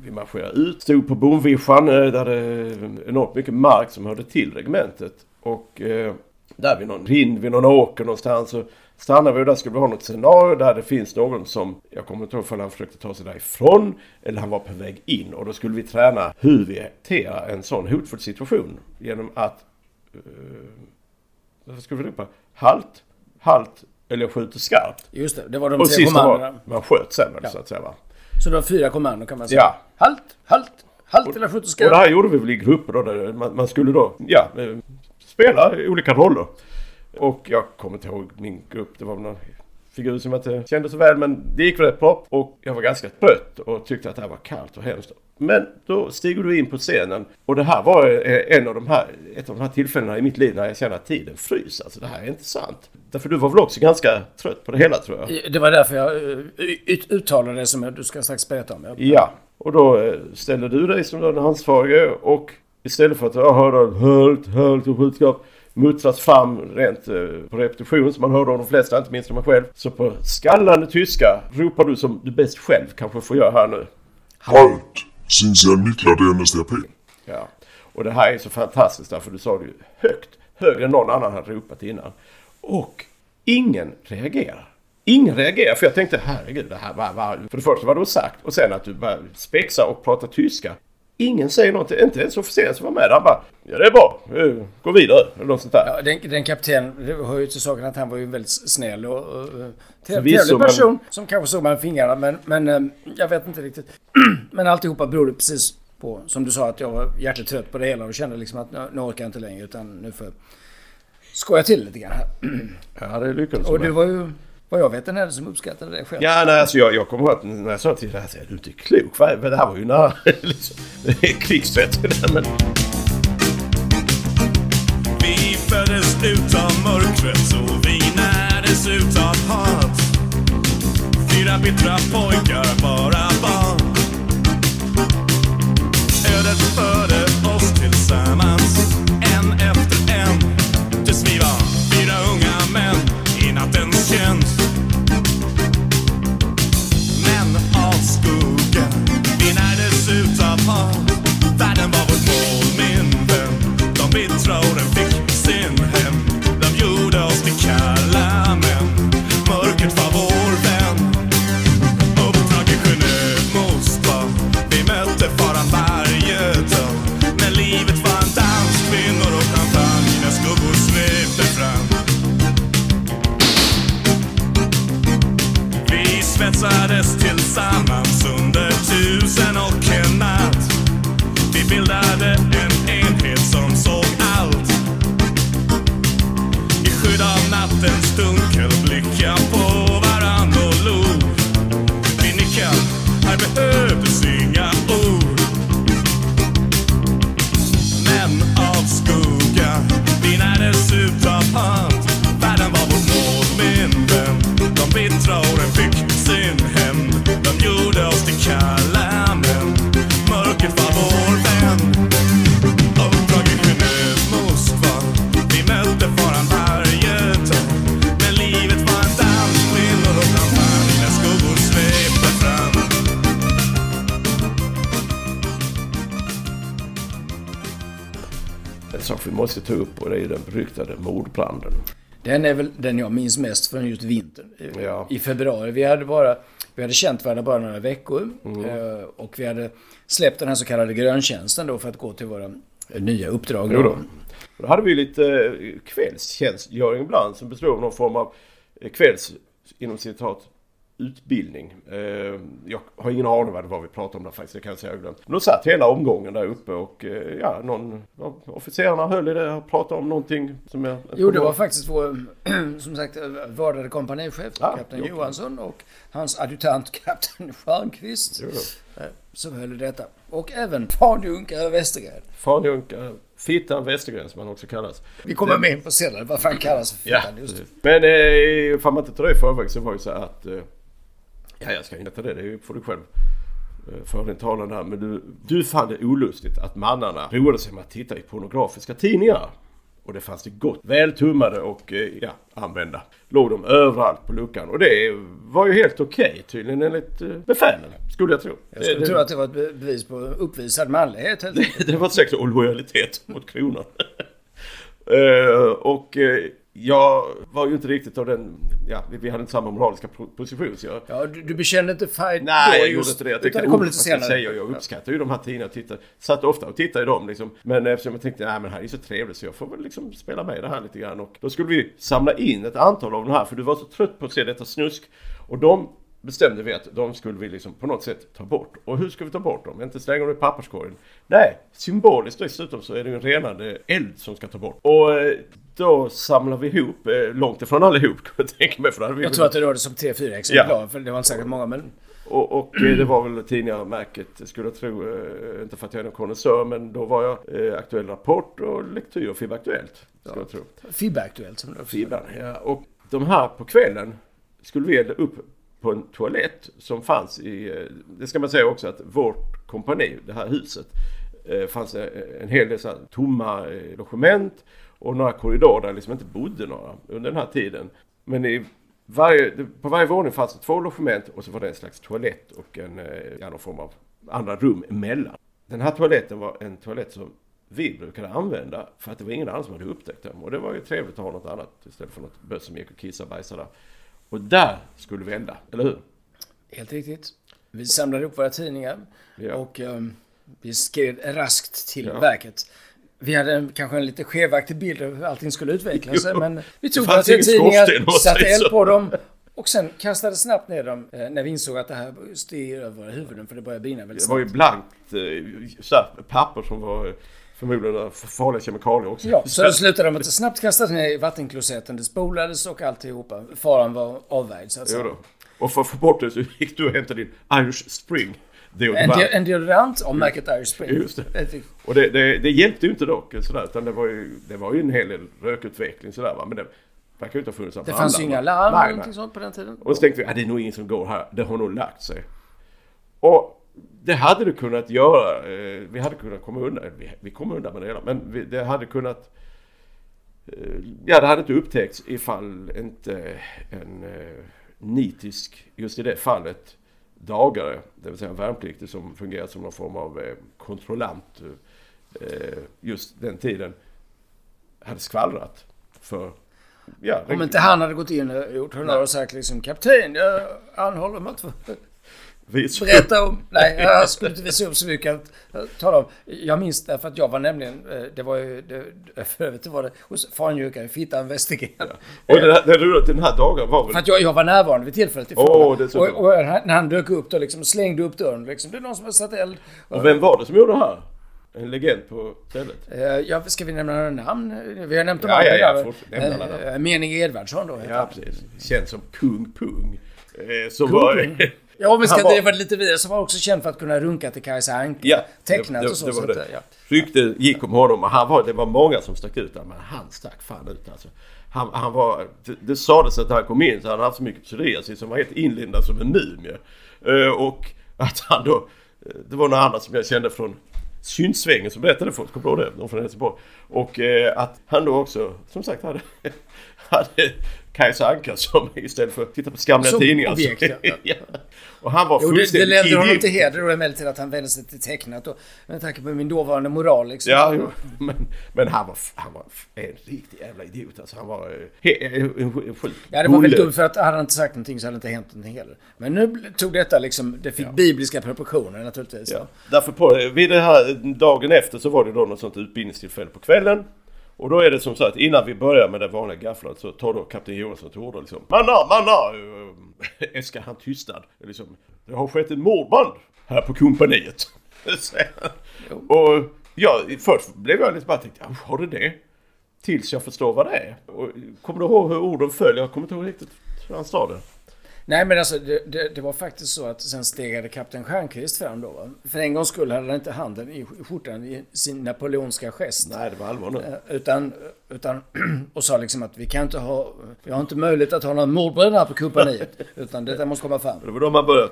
Vi marscherade ut, stod på bomvischan eh, där det enormt mycket mark som hörde till regementet. Och eh, där vid någon rind, vid någon åker någonstans så stannade vi och där skulle vi ha något scenario där det finns någon som, jag kommer inte ihåg om han försökte ta sig därifrån eller han var på väg in och då skulle vi träna hur vi hanterar en sån hotfull situation genom att eh, vad skulle vi ropa? Halt, halt eller skjuter skarpt. Just det, det var de Och tre kommandona. var man sköt sen Ja. så att säga va. Så det var fyra kommandon kan man säga. Ja. Halt, halt, halt eller skjut och Och det här gjorde vi väl i grupper då. Där man, man skulle då, ja, spela olika roller. Och jag kommer inte ihåg min grupp. Det var någon figur som jag inte kände så väl. Men det gick väl rätt bra. Och jag var ganska trött och tyckte att det här var kallt och hemskt. Men då stiger du in på scenen. Och det här var eh, en av de här, ett av de här tillfällena i mitt liv när jag kände att tiden fryser. Alltså det här är inte sant. Därför du var väl också ganska trött på det hela tror jag. Det var därför jag eh, ut- uttalade det som du ska strax berätta om. Ja. Ja, och då eh, ställer du dig som den ansvarige och istället för att jag hörde hölt, hölt och skjutskap muttras fram rent eh, på repetition som man hörde av de flesta, inte minst mig själv. Så på skallande tyska ropar du som du bäst själv kanske får göra här nu. Halt! syns jag nycklar till NSDAP. Ja. Och det här är så fantastiskt därför du sa det ju högt. Högre än någon annan hade ropat innan. Och ingen reagerar. Ingen reagerar för jag tänkte herregud det här var, var För det första vad du sagt och sen att du bara spexar och pratar tyska. Ingen säger någonting, inte ens officeren som var med. Han bara Ja det är bra, gå vidare eller något sånt där. Ja, den, den kapten, det hör ju till saken att han var ju väldigt snäll och, trevlig person som kanske såg mellan fingrarna men, men eh, jag vet inte riktigt. men alltihopa berodde precis på, som du sa, att jag var hjärtligt trött på det hela och kände liksom att nu, nu orkar jag inte längre utan nu får jag skoja till lite grann här. Ja det lyckades Och du var ju, vad jag vet, den enda som uppskattade det själv. Ja, nej, alltså jag, jag kommer ihåg att när jag sa till dig, du är inte klok. Va? Men det här var ju nära liksom, krigsrätt. Men, Vi föddes utav mörkret och vi närdes utav hat. Fyra bittra pojkar, bara ta upp och det är ju den beryktade mordbranden. Den är väl den jag minns mest från just vintern. I- Ja. I februari. Vi hade bara... Vi hade känt varandra bara några veckor. Mm. eh, Och vi hade släppt den här så kallade gröntjänsten då för att gå till våra eh, nya uppdrag. Jo då. Då hade vi lite eh, kvällstjänstgöring ibland som bestod av någon form av kvälls, inom citat, utbildning. Eh, Jag har ingen aning vad det var vi pratade om där faktiskt, det kan jag säga ibland. Men då satt hela omgången där uppe och eh, ja, någon av officerarna höll i det och pratade om någonting som jag... Jo, det var faktiskt vår, som sagt, vördade kompanichef, Ah, kapten jo. Johansson och hans adjutant, kapten Stjernqvist, eh, som höll i detta. Och även Fanjunkare Westergren. Fanjunka, Fittan Westergren som han också kallas. Vi kommer med in på senare vad fan kallas för Ja, fittan, just det. precis. Men eh, ifall man inte tar det i förväg så var det så att... Eh, ja, jag ska inte ta det. Det får du själv eh, för din talan här. Men du, du fann det olustigt att mannarna roade sig med att titta i pornografiska tidningar. Och det fanns det gott vältummade och eh, ja, använda. Låg de överallt på luckan. Och det var ju helt okej tydligen enligt eh, befälen. Skulle jag tro. Jag skulle det, tro att det var ett be- bevis på uppvisad manlighet helt det, det var säkert och lojalitet mot kronan. Eh, och jag var ju inte riktigt av den... Ja, vi, hade inte samma moraliska po- position. Så jag, Ja, du, du bekände inte färg Nej, jag gjorde inte det. Jag tänkte, det kommer oh, lite senare. säga? Jag uppskattar ju de här tidningarna. Tittar, satt ofta och tittade i dem liksom. Men eftersom jag tänkte, nej men här är så trevligt så jag får väl liksom spela med det här lite grann. Och då skulle vi samla in ett antal av de här för du var så trött på att se detta snusk. Och de bestämde vi att de skulle vi liksom på något sätt ta bort. Och hur ska vi ta bort dem? Inte slänga dem i papperskorgen. Nej, symboliskt dessutom så är det ju en renande eld som ska ta bort. Och eh, då samlar vi ihop, eh, långt ifrån allihop kan jag tänka mig. För Jag tror att det rörde sig om 3-4 exemplar, Ja. för det var inte säkert många men... och, och eh, det var väl tidningar märket skulle jag tro. Eh, inte för att jag är någon konnässör men då var jag eh, Aktuell Rapport och Lektyr FIB Aktuellt. Skulle jag tro. FIB-aktuellt som det Fibban, ja. Och de här på kvällen skulle vi elda upp på en toalett som fanns i... Eh, det ska man säga också att vårt kompani, det här huset, eh, fanns en hel del så här tomma eh, logement och några korridorer där det liksom inte bodde några under den här tiden. Men i varje, på varje våning fanns det två logement och så var det en slags toalett och en, ja, någon form av andra rum emellan. Den här toaletten var en toalett som vi brukade använda för att det var ingen annan som hade upptäckt den. Och det var ju trevligt att ha något annat istället för något böss som gick och kissade och bajsade där. Och där skulle vi elda, eller hur? Helt riktigt. Vi samlade ihop våra tidningar Ja. och ehm, vi skrev raskt till Ja. verket. Vi hade en, kanske en lite skevaktig bild av hur allting skulle utveckla sig, Jo. men vi tog våra tidningar, satte eld på dem och sen kastade snabbt ner dem eh, när vi insåg att det här steg över våra huvuden för det började brinna väldigt Det var ju snabbt. blankt eh, papper som var eh, förmodligen farliga kemikalier också. Ja, så det slutade med att det snabbt kastades ner i vattenklosetten. Det spolades och alltihopa. Faran var avvärjd så att säga. Och för att få bort det så gick du och hämtade din Irish Spring. En, de- en deodorant av märket Irish Spring. Just det. Och det, det, det hjälpte ju inte dock sådär, utan det var ju, det var ju en hel del rökutveckling sådär va. Men det verkar ju inte ha funnits Det fanns ju inga larm eller någonting sånt på den tiden. Och så tänkte vi, ah, det är nog ingen som går här. Det har nog lagt sig. Och det hade det kunnat göra. eh, Vi hade kunnat komma undan. Vi, vi kom undan med det hela. Men vi, det hade kunnat... eh, Ja, det hade inte upptäckts ifall inte en eh, nitisk, just i det fallet, dagare, det vill säga en värnpliktig som fungerar som någon form av kontrollant just den tiden, hade skvallrat för... Ja, Om inte han hade gått in och gjort honnör och sagt liksom Kapten, jag anhåller om att få vi berätta om... Nej, jag skulle inte visa upp så mycket tala om. Jag minns därför att jag var nämligen... eh, Det var ju... Det, för övrigt var det hos Fanjuka i Fittan Västergren. Och den här, den, den här dagen var väl... För att jag, jag var närvarande vid tillfället Åh, fråga. det och, och när han dök upp då liksom slängde upp dörren liksom. Det är någon som har satt eld. Och vem var det som gjorde det här? En legend på stället? Eh, Ja, ska vi nämna några namn? Vi har nämnt de Ja, andra. ja, ja, fortsätt. Alla namn. Eh, Mening Edvardsson då. Ja, precis. Känd som Kung Pung. Eh, som Kung var... Pung. Ja, om vi ska var- driva det lite vidare så var också känd för att kunna runka till Kajsa Anka. Ja, Tecknat det, och så. det, det så var att, det. ja. Rykte gick om honom och han var, det var många som stack ut där, men han stack fan ut alltså. Han, han var, det, det sades att han kom in så hade han haft så mycket psoriasis som var helt inlindad som en mumie. Eh, och att han då, eh, det var några andra som jag kände från Syntsvängen som berättade för oss, kommer du ihåg det? De från Helsingborg. Och eh, att han då också, som sagt, hade, hade Kajsa Anka som istället för att titta på skamliga Som tidningar. objekt, ja. ja. Och han var Jo, det, det fullständigt länder honom till heder då emellertid att han vände sig till tecknat då. Med tanke på min dåvarande moral liksom. Ja, jo, men, men han var, han var en riktig jävla idiot alltså. Han var eh, en, en, en sjuk Ja, det var väl bulle. dumt för att hade han inte sagt någonting så hade det inte hänt någonting heller. Men nu tog detta liksom, det fick bibliska proportioner naturligtvis. Ja. Därför på, vid det här dagen efter så var det då något sånt utbildningstillfälle på kvällen. Och då är det som så att innan vi börjar med det vanliga gafflandet så tar då kapten Johansson till order liksom. Manna, manna! eh, Äskar han tystnad. Liksom, det har skett ett mordbrand här på kompaniet. och ja, först blev jag lite bara tänkte, "Ja, har det det? Tills jag förstår vad det är. Och, kommer du ihåg hur orden föll? Jag kommer inte ihåg riktigt hur han sa det. Nej men alltså det, det, det var faktiskt så att sen stegade kapten Stjernquist fram då. Va? För en gångs skull hade han inte handen i skjortan i sin napoleonska gest. Nej, det var allvar nu. Eh, Utan, utan, och sa liksom att vi kan inte ha, vi har inte möjlighet att ha någon mordbrand här på kompaniet. Utan detta måste komma fram. Det var då man började...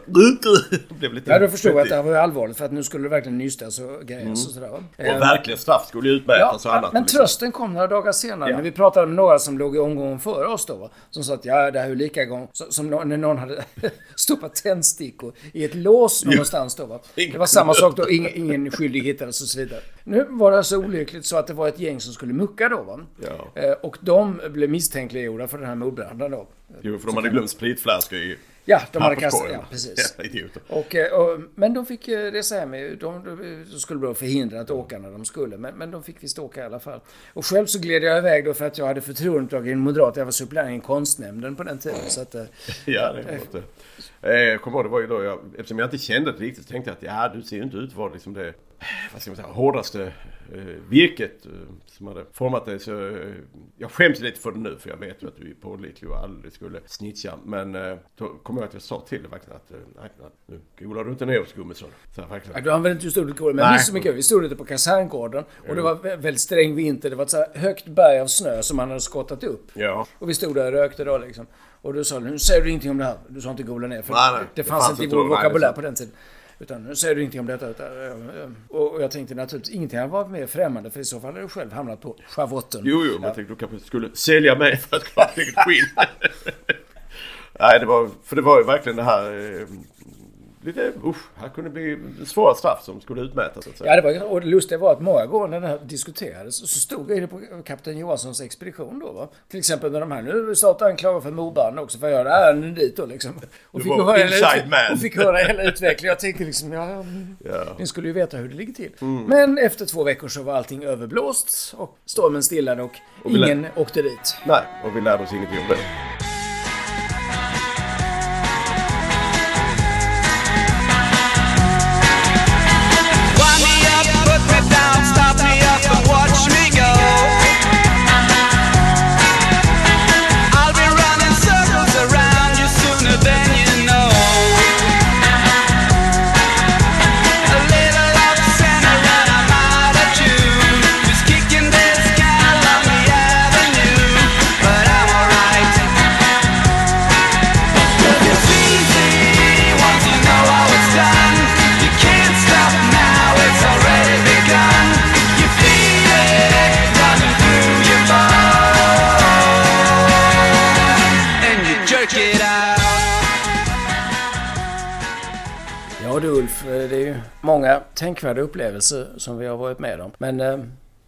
Blev lite Ja, då förstod jag att det här var allvarligt för att nu skulle det verkligen nystas och grejas och sådär. va? Mm. Och verkligen straff skulle ju Ja, utmätas och annat. men liksom. trösten kom några dagar senare Ja. när vi pratade med några som låg i omgången före oss då. Som sa att ja, det här är ju lika gång som när någon hade stoppat tändstickor i ett lås någonstans då. Va? Det var samma sak då, ingen, ingen skyldig hittades och så vidare. Nu var det så olyckligt så att det var ett gäng som skulle mucka då. Va? Ja. Eh, Och de blev misstänkliggjorda för den här mordbranden då. Jo, för de hade glömt spritflaskor i Ja, de hade kastat, ja precis. Och, eh, och, men de fick eh, resa hem. De, de, de skulle bli förhindrade att åka när de skulle. Men, men de fick visst åka i alla fall. Och själv så gled jag iväg då för att jag hade förtroendeuppdrag i en moderat. Jag var suppleant i konstnämnden på den tiden. Så att, Ja, det var det. Jag kommer ihåg, det var ju då jag, eftersom jag inte kände det riktigt, så tänkte jag att ja, du ser ju inte ut att vara liksom det, vad ska man säga, hårdaste eh, virket eh, som hade format dig. Så eh, jag skäms lite för det nu, för jag vet ju att du är pålitlig och aldrig skulle snitcha. Men eh, då kommer jag att jag sa till dig verkligen att, nej, nu golar du inte ner oss Gummesson. Så här, Ja, verkligen. du använde inte just ordet gård, men jag minns så mycket. Vi stod ute på kaserngården och det var vä- väldigt sträng vinter. Det var ett så högt berg av snö som man hade skottat upp. Ja. Och vi stod där och rökte då liksom. Och du sa nu säger du ingenting om det här. Du sa inte gola ner. För Nej, nej. Det Det fanns inte i vår vokabulär på den tiden. Utan nu säger du ingenting om detta. Utan, eh, eh, och jag tänkte naturligtvis ingenting hade varit mer främmande för i så fall hade du själv hamnat på schavotten. Jo, jo, men jag tänkte du kanske skulle sälja mig för att klara eget skinn. Nej, det var, för det var ju verkligen det här... lite, usch, här kunde bli svåra straff som skulle utmätas så att säga. Ja, det var, och det lustiga var att många gånger när det här diskuterades så stod det på kapten Johanssons expedition då. Va? Till exempel när de här, nu är snart anklagad för mordbrand också, för jag göra ärenden dit då liksom. Och var höra hela, och fick höra hela utvecklingen. Jag tänkte liksom, ja, Ja. Mm. ni skulle ju veta hur det ligger till. Men efter två veckor så var allting överblåst och stormen stillade och, Och ingen åkte dit. Nej, och vi lärde oss ingenting om det. Ulf, eh, det är ju många tänkvärda upplevelser som vi har varit med om. Men eh,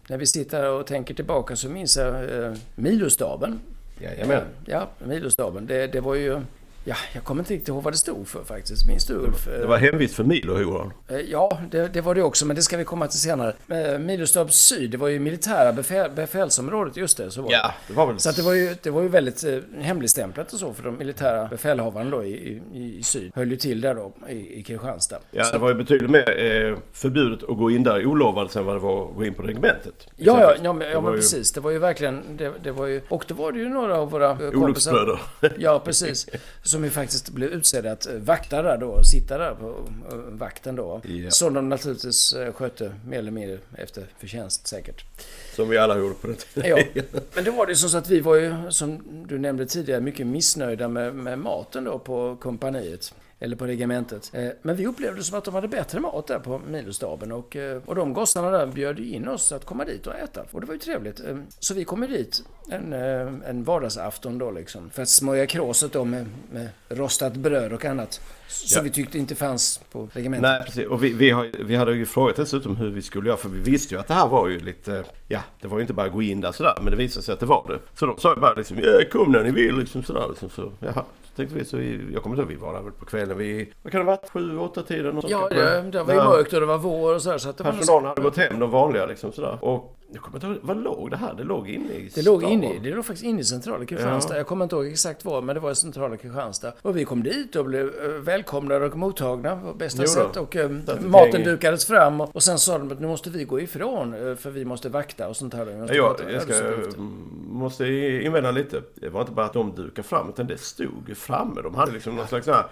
när vi sitter här och tänker tillbaka så minns jag eh, Milostaben. Jajamän. Ja, Milostaben. Det, det var ju... Ja, jag kommer inte riktigt ihåg vad det stod för faktiskt. Minns du Ulf? Det var hemvist för Milo, Johan. Eh, Ja, det, det var det också, men det ska vi komma till senare. Eh, Milostab Syd, det var ju militära befäl, befälsområdet, just det. Så var Ja, det var väl... Så det, var ju, det var ju väldigt eh, hemligstämplat och så för de militära befälhavarna då i, i, i syd. Höll ju till där då i, i Kristianstad. Ja, det var ju betydligt mer eh, förbjudet att gå in där olovat än vad det var att gå in på regementet. Ja, ja, ja, men, ja men ju precis. Det var ju verkligen... Det, det var ju, och då var det ju några av våra kompisar... Olycksbröder. Ja, precis. Som ju faktiskt blev utsedda att eh, vakta där då, sitta där på eh, vakten då. Ja. Som de naturligtvis eh, skötte mer eller mindre efter förtjänst säkert. Som vi alla gjorde på den tiden. Ja, men det var det ju som så att vi var ju, som du nämnde tidigare, mycket missnöjda med, med maten då på kompaniet. Eller på regementet. Eh, men vi upplevde det som att de hade bättre mat där på milostaben och, eh, och de gossarna där bjöd ju in oss att komma dit och äta. Och det var ju trevligt. Eh, så vi kom dit en, en vardagsafton då liksom. För att smörja kråset då med, med rostat bröd och annat. Som Ja. vi tyckte inte fanns på regementet. Nej, precis. Och vi, vi, har, vi hade ju frågat dessutom hur vi skulle göra. För vi visste ju att det här var ju lite... Ja, det var ju inte bara att gå in där sådär. Men det visade sig att det var det. Så de sa ju bara liksom, ja, kom när ni vill liksom sådär. Liksom, så, jaha. Så tänkte vi, så vi, jag kommer inte ihåg, vi var där väl på kvällen vid, vad kan det ha varit, sju, åtta tiden? Och så Ja, det, det var ju mörkt och det var vår och sådär. Så att det var nog- Personalen hade gått hem, de vanliga liksom sådär. Och jag kommer inte ihåg, vad låg det här? Det låg inne i Det låg stan. inne det låg faktiskt inne i centrala Kristianstad. Ja. Jag kommer inte ihåg exakt var, men det var i centrala Kristianstad. Och vi kom dit och blev eh, välkomnade och mottagna på bästa Jo sätt. Och ett maten gäng dukades fram och, och sen sa de att nu måste vi gå ifrån eh, för vi måste vakta och sånt här. Måste Ja, jag ska, arbetsuppgifter. måste invända lite. Det var inte bara att de dukade fram utan det stod framme. De hade liksom någon slags sån här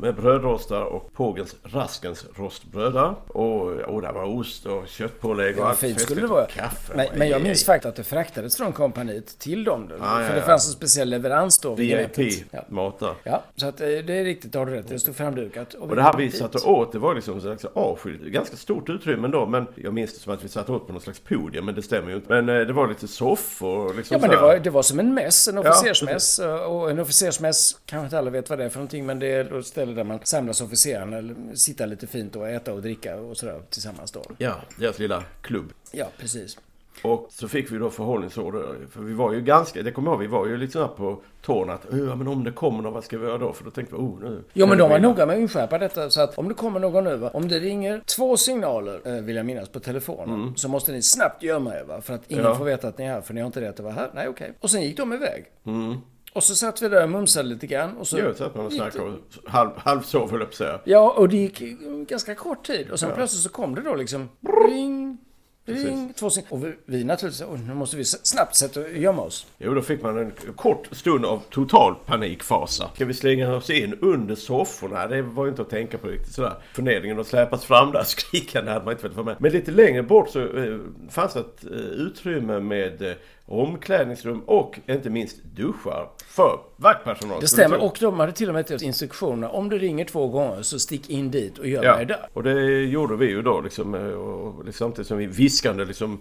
med brödrostar och Pågens Raskens rostbrödar. Och, och där var ost och köttpålägg Det och allt fint skulle det och vara. Kaffe. Men, men jag minns faktiskt att det fraktades från kompaniet till dem. Ja, ja, för det ja. fanns en speciell leverans då. regementet. Ja. Ja, så att eh, det är riktigt, det har du rätt. Det stod framdukat. Och det här vi dit. satt och åt, det var liksom slags avskilt, ganska stort utrymme ändå. Men jag minns det som att vi satt och åt på någon slags podium, men det stämmer ju inte. Men eh, det var lite soffor och liksom Ja men det var, det var som en mäss, en officersmäss. Och en officersmäss kanske inte alla vet vad det är för någonting men det är då ett ställe där man samlas officerarna eller sitta lite fint och äta och dricka och sådär tillsammans då. Ja, deras lilla klubb. Ja, precis. Och så fick vi då förhållningsorder. För vi var ju ganska, det kommer jag ihåg, vi var ju lite här på tårna att ja men om det kommer någon, vad ska vi göra då? För då tänkte vi, oh nu. Jo men de var noga med att inskärpa detta så att om det kommer någon nu va, om det ringer två signaler eh, vill jag minnas på telefonen så måste ni snabbt gömma er va för att ingen Mm. Ja. får veta att ni är här för ni har inte rätt att vara här. Nej okej. Och sen gick de iväg. Mm. Och så satt vi där och mumsade lite grann och så Jo, så att man gick snackade och halv, halvsov höll jag på säga. Ja, och det gick ganska kort tid. Och sen plötsligt så kom det då liksom ring, ring, två sing- Och vi, vi naturligtvis, oh, nu måste vi snabbt sätta och gömma oss. Jo, då fick man en kort stund av total panikfasa. Ska vi slänga oss in under sofforna? Det var ju inte att tänka på riktigt sådär. Förnedringen att släpas fram där skrikande hade man inte velat vara med. Men lite längre bort så eh, fanns det ett eh, utrymme med eh, omklädningsrum och inte minst duschar för vaktpersonal. Det stämmer. Och de hade till och med gett instruktioner. Om det ringer två gånger så stick in dit och gör Ja, mig där. och det gjorde vi ju då liksom, eh, och, liksom, samtidigt som vi viskande liksom.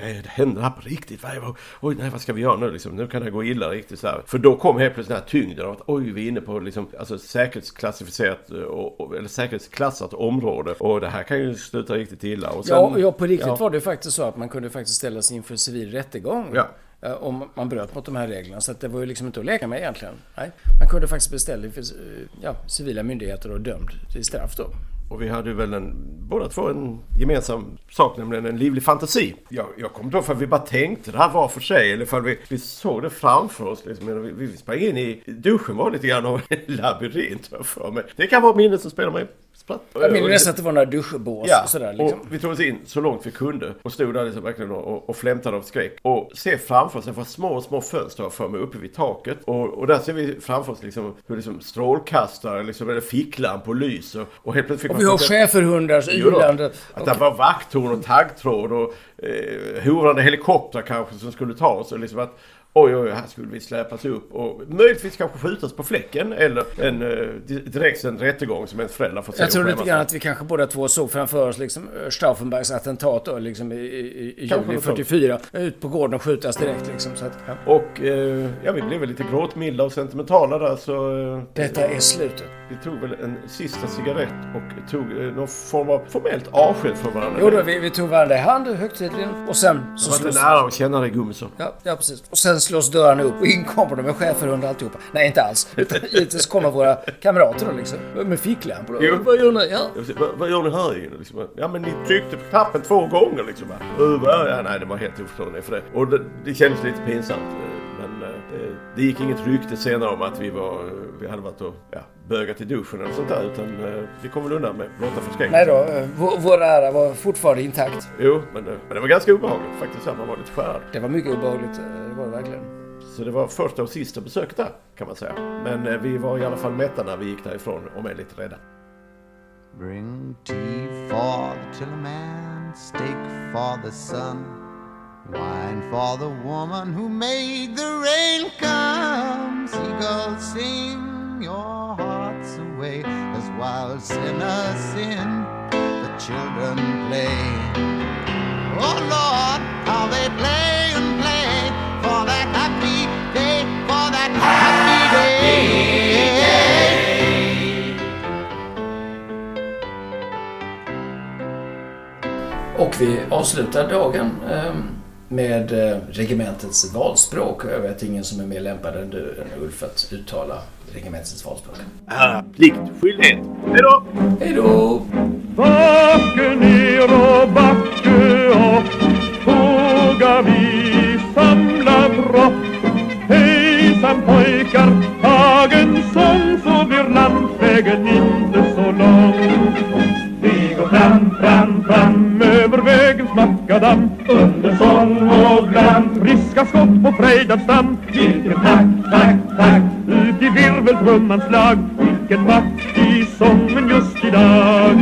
"Nej, Det händer här på riktigt. Oj, nej, vad ska vi göra nu liksom? Nu kan det gå illa riktigt så här. För då kom helt plötsligt den här tyngden av att oj, vi är inne på liksom, alltså säkerhetsklassificerat eh, och- eller säkerhetsklassat område. Och det här kan ju sluta riktigt illa. Och sen, Ja, ja, på riktigt ja. var det faktiskt så att man kunde faktiskt ställas inför civil rättegång. Ja. eh, Om man bröt mot de här reglerna. Så det var ju liksom inte att leka med egentligen. Nej, man kunde faktiskt bli ställd inför eh, ja, civila myndigheter och dömd till straff då. Och vi hade väl en, båda två en gemensam sak, nämligen en livlig fantasi. Jag, jag kommer för att vi bara tänkte det här var för sig, eller för vi, vi såg det framför oss. Liksom, vi, vi sprang in i duschen var lite grann av en labyrint för mig. Det kan vara minnet som spelar mig spratt. Jag minns nästan att det var några duschbås Ja, och sådär liksom. och vi tog oss in så långt vi kunde och stod där liksom verkligen och, och flämtade av skräck. Och ser framför oss, det var små, små fönster för mig uppe vid taket. Och, och där ser vi framför oss liksom hur liksom strålkastare liksom, eller ficklampor lyser. Och helt plötsligt fick Och vi har schäferhundars Jo då, ylande. Att det var vakttorn och taggtråd och eh, horande helikoptrar kanske som skulle ta oss. Och liksom att oj, oj, här skulle vi släpas upp och möjligtvis kanske skjutas på fläcken eller en eh, di- direktsänd rättegång som ens föräldrar får se Jag tror lite grann att vi kanske båda två såg framför oss liksom eh, Stauffenbergs attentat då, liksom i, i, i juli något sånt. 44. Ut på gården och skjutas direkt liksom. Så att, ja. Och eh, ja, vi blev väl lite gråtmilda och sentimentala där så eh, Detta är slutet. vi tog väl en sista cigarett och tog eh, någon form av formellt avsked från varandra. Jo då, vi, vi tog varandra i hand högtidligen och sen så det var inte nära att känna dig Gummesson. Ja, ja, precis. Och sen slås dörrarna upp och in kommer de med schäferhund och alltihopa. Nej, inte alls. Utan givetvis kommer våra kamrater då liksom. Med ficklampor. Jo. Vad gör ni? Ja. Vad, vad gör ni här inne? Liksom, ja men ni tryckte på knappen två gånger liksom. Ja, nej det var helt oförstående för det. Och det, det kändes lite pinsamt. Det gick inget rykte senare om att vi var, vi hade varit och ja, bögat i duschen eller sånt där. Utan eh, vi kom väl undan med blotta Nej förskräckelse. då, eh, vår, vår ära var fortfarande intakt. Jo, men, eh, men det var ganska obehagligt faktiskt. att Man var lite skärrad. Det var mycket obehagligt. eh, Det var det verkligen. Så det var första och sista besöket där kan man säga. Men vi var i alla fall mätta när vi gick därifrån och är lite rädda. Bring tea for the tillerman, steak for the sun, wine for the woman who made the rain come. Seagulls sing your hearts away as wild sinners sin, the children play. Oh Lord, how they play and play for that happy day, for that happy day. Och vi avslutar dagen eh, med eh, regementets valspråk. Jag vet ingen som är mer lämpad än du, än Ulf, att uttala regementets valspråk. Ära, plikt, skyldighet. Hej då! Hej då! Backe ner och backe upp Tåga vi samla tropp Hejsan pojkar, tag en sång Så blir landsvägen inte så lång Vi går fram, fram, fram över vägens Under sång och glam. Friska skott på frejdad stam. Vilken takt, takt, takt Ut i virveltrummans slag. Vilken makt i sången just idag.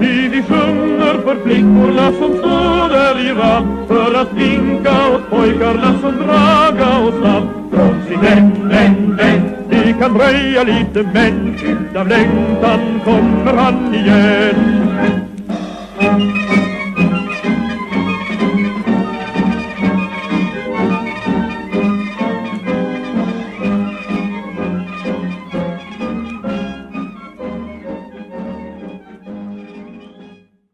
Ty vi sjunger för flickorna som står där i rad. För att vinka åt pojkarna som draga och snabb Från sin vän, vän, vän Vi kan dröja lite men Utav längtan kommer han igen.